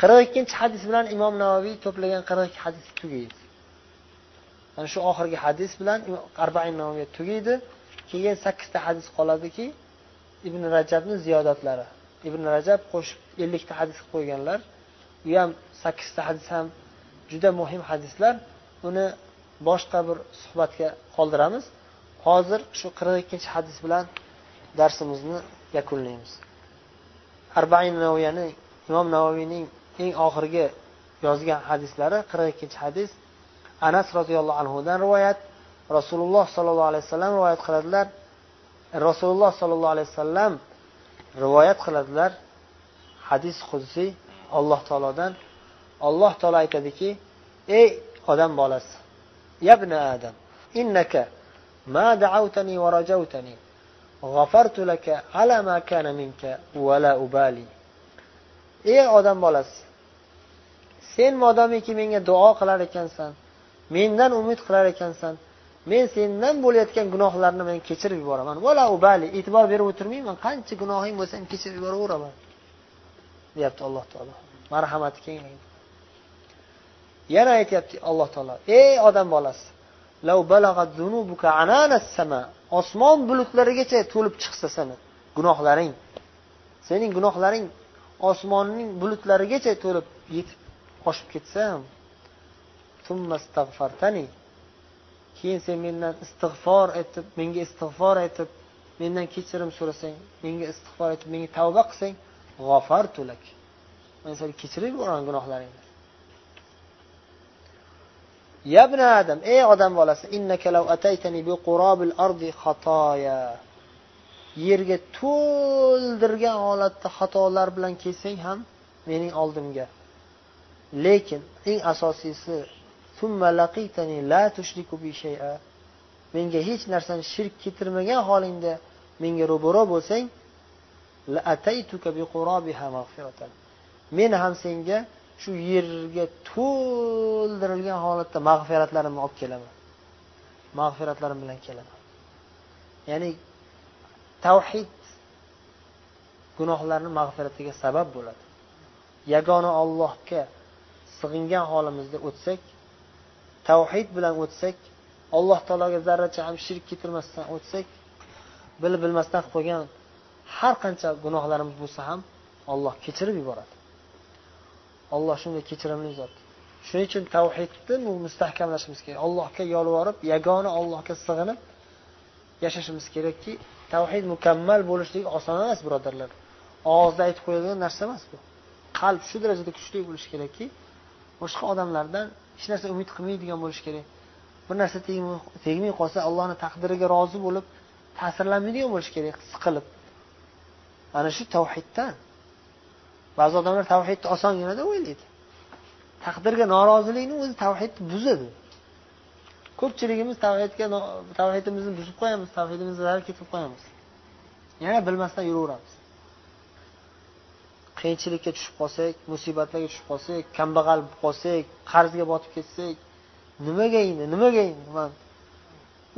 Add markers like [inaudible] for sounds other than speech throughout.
qirq ikkinchi hadis bilan imom navoiy to'plagan qirq ikki hadis tugaydi. Mana shu oxirgi hadis bilan arbain navoiy tugaydi. Keyin sakkizta hadis qoladiki ibn rajabni ziyodatlari. Ibn rajab qo'shib ellikta hadis qilib qo'yganlar. U ham sakkizta hadis ham juda muhim hadislar. Uni boshqa bir suhbatga qoldiramiz. Hozir shu qirq ikkinchi hadis bilan darsimizni yakunlaymiz. Arbain navoiyani imom navoiyning eng oxirgi yozgan hadislari qirq ikkinchi hadis. Anas roziyallohu anhudan rivoyat. Rasululloh sollallohu alayhi vasallam rivoyat qiladilar. Rasululloh sollallohu alayhi vasallam rivoyat qiladilar. Hadis qudsiy alloh taolodan. Alloh taolo aytadiki ey odam bolasi yabna adam innaka ma da'awtani va rajawtani g'afartu laka ala ma kana minka va la ubali. Ey odam bolasi sen modomiki menga duo qilar ekansan mendan umid qilar ekansan men sendan bo'layotgan gunohlarni men kechirib yuboraman. Vala ubali e'tibor berib o'tirmayman. Qancha gunohing bo'lsa ham kechirib yuboraveraman deyapti alloh taolo. Marhamati keng yana aytyapti alloh taolo ey odam bolasi osmon bulutlarigacha to'lib chiqsa seni gunohlaring sening gunohlaring osmonning bulutlarigacha to'lib yetib oshib ketsam keyin sen mendan istig'for aytib menga istig'for aytib mendan kechirim so'rasang menga istig'for aytib menga tavba qilsang g'ofartulak men seni kechirib yuboraman gunohlaringni. Yabna adam ey odam bolasi innaka law ataytani bi qurabil ardi xatoya. Yerga to'ldirgan holatda xatolar bilan kelsang ham mening oldimga. Lekin eng asosiysi menga hech narsani shirk keltirmagan holingda menga ro'baro bo'lsang men ham senga shu yerga to'ldirilgan holatda mag'firatlarimni olib kelaman. Mag'firatlarim bilan kelaman. Ya'ni tavhid gunohlarni mag'firatiga sabab bo'ladi. Yagona ollohga sig'ingan holimizda o'tsak tavhid bilan o'tsak alloh taologa zarracha ham shirk keltirmasdan o'tsak bilib bilmasdan qilib qo'ygan har qancha gunohlarimiz bo'lsa ham olloh kechirib yuboradi. Olloh shunday kechirimli zot. Shuning uchun tavhidni mustahkamlashimiz kerak. Allohga yolvorib yagona ollohga sig'inib yashashimiz kerakki tavhid mukammal bo'lishligi oson emas birodarlar. Og'izda aytib qo'yadigan narsa emas bu. Qalb shu darajada kuchli bo'lishi kerakki boshqa odamlardan hech narsa umid qilmaydigan bo'lishi kerak. Bir narsa tegmay qolsa allohni taqdiriga rozi bo'lib ta'sirlanmaydigan bo'lishi kerak siqilib ana shu tavhiddan. Ba'zi odamlar tavhidni osongina deb o'ylaydi. Taqdirga norozilikni o'zi tavhidni buzadi ko'pchiligimiz tavhidga tavhidimizni buzib qo'yamiz tavhidimizni zarar ketib qo'yamiz. Yana bilmasdan yuraveramiz. Qiyinchilikka tushib qolsak musibatlarga tushib qolsak kambag'al bo'lib qolsak qarzga botib ketsak nimaga endi nimaga endi man?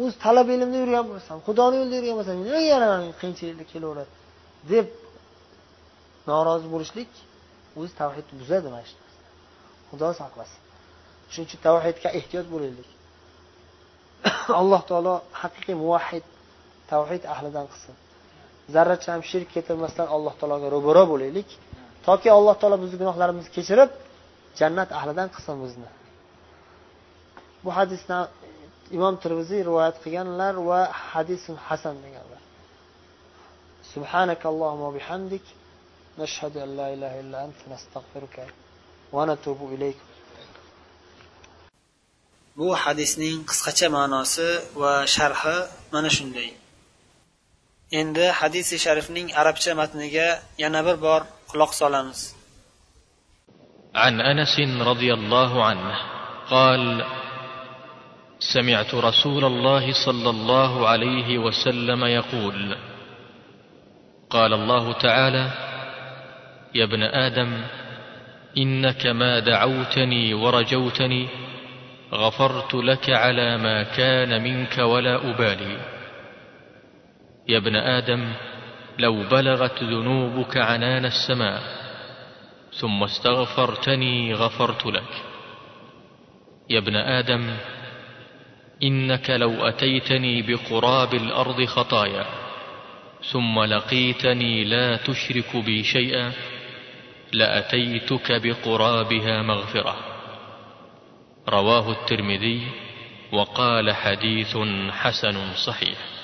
O'zi talab ilmda yurgan bo'lsam xudoni yo'lida yurgan bo'lsam nimaga yana qiyinchiliklar kelaveradi? deb norozi bo'lishlik o'zi tavhidni buzadi mana shu xudo saqlasin. Shuning uchun tavhidga ehtiyot bo'laylik. [coughs] Alloh taolo haqiqiy muvahhid tavhid ahlidan qilsin. zarracha ham shirk keltirmasdan alloh taologa ro'baro bo'laylik toki alloh taolo bizni gunohlarimizni kechirib jannat ahlidan qilsin bizni bu hadisni imom termiziy rivoyat qilganlar va hadisun hasan deganlar سبحانك اللهم وبحمدك نشهد أن لا إله إلا أنت نستغفرك ونتوب إليك bu hadisning qisqacha ma'nosi va sharhi mana shunday Endi hadisi sharifning arabcha matniga yana bir bor quloq solamiz. عن أنس رضي الله عنه قال سمعت رسول الله صلى الله عليه وسلم يقول قال الله تعالى يا ابن آدم إنك ما دعوتني ورجوتني غفرت لك على ما كان منك ولا أبالي. يا ابن آدم لو بلغت ذنوبك عنان السماء ثم استغفرتني غفرت لك. يا ابن آدم إنك لو أتيتني بقراب الأرض خطايا ثم لقيتني لا تشرك بي شيئا لأتيتك بقرابها مغفرة. رواه الترمذي وقال حديث حسن صحيح.